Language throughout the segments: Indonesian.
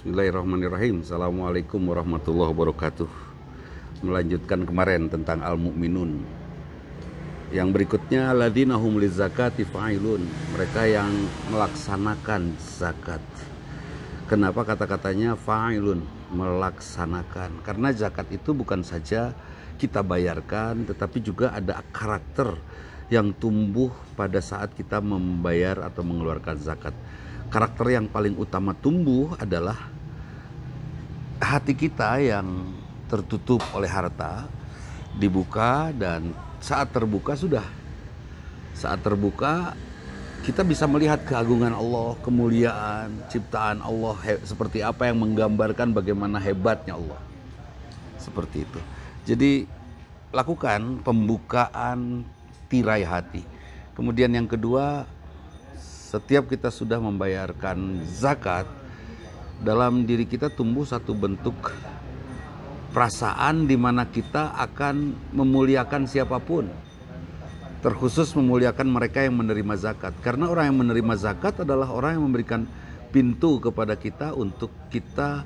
Bismillahirrahmanirrahim. Assalamualaikum warahmatullahi wabarakatuh. Melanjutkan kemarin tentang al-mu'minun. Yang berikutnya ladzina hum lizakati fa'ilun. Mereka yang melaksanakan zakat. Kenapa kata-katanya fa'ilun? Melaksanakan. Karena zakat itu bukan saja kita bayarkan tetapi juga ada karakter yang tumbuh pada saat kita membayar atau mengeluarkan zakat karakter yang paling utama tumbuh adalah hati kita yang tertutup oleh harta dibuka dan saat terbuka sudah saat terbuka kita bisa melihat keagungan Allah, kemuliaan, ciptaan Allah seperti apa yang menggambarkan bagaimana hebatnya Allah. Seperti itu. Jadi lakukan pembukaan tirai hati. Kemudian yang kedua, setiap kita sudah membayarkan zakat, dalam diri kita tumbuh satu bentuk perasaan di mana kita akan memuliakan siapa pun. Terkhusus memuliakan mereka yang menerima zakat. Karena orang yang menerima zakat adalah orang yang memberikan pintu kepada kita untuk kita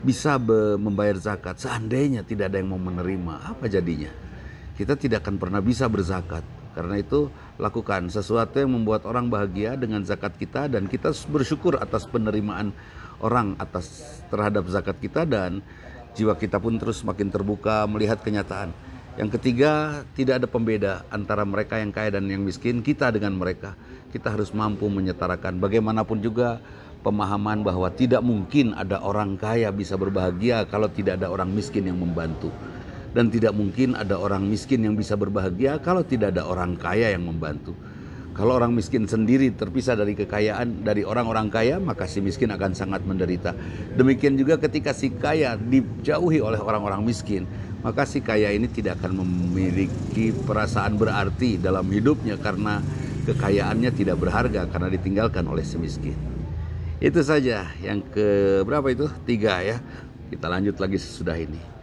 bisa membayar zakat. Seandainya tidak ada yang mau menerima, apa jadinya? Kita tidak akan pernah bisa berzakat. Karena itu lakukan sesuatu yang membuat orang bahagia dengan zakat kita dan kita bersyukur atas penerimaan orang atas terhadap zakat kita dan jiwa kita pun terus makin terbuka melihat kenyataan. Yang ketiga, tidak ada pembeda antara mereka yang kaya dan yang miskin, kita dengan mereka. Kita harus mampu menyetarakan bagaimanapun juga pemahaman bahwa tidak mungkin ada orang kaya bisa berbahagia kalau tidak ada orang miskin yang membantu dan tidak mungkin ada orang miskin yang bisa berbahagia kalau tidak ada orang kaya yang membantu. Kalau orang miskin sendiri terpisah dari kekayaan dari orang-orang kaya, maka si miskin akan sangat menderita. Demikian juga ketika si kaya dijauhi oleh orang-orang miskin, maka si kaya ini tidak akan memiliki perasaan berarti dalam hidupnya karena kekayaannya tidak berharga karena ditinggalkan oleh si miskin. Itu saja yang ke berapa itu? Tiga ya. Kita lanjut lagi sesudah ini.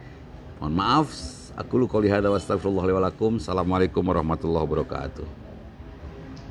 Mohon maaf, aku lu qouli hada wa astagfirullah Assalamualaikum warahmatullahi wabarakatuh.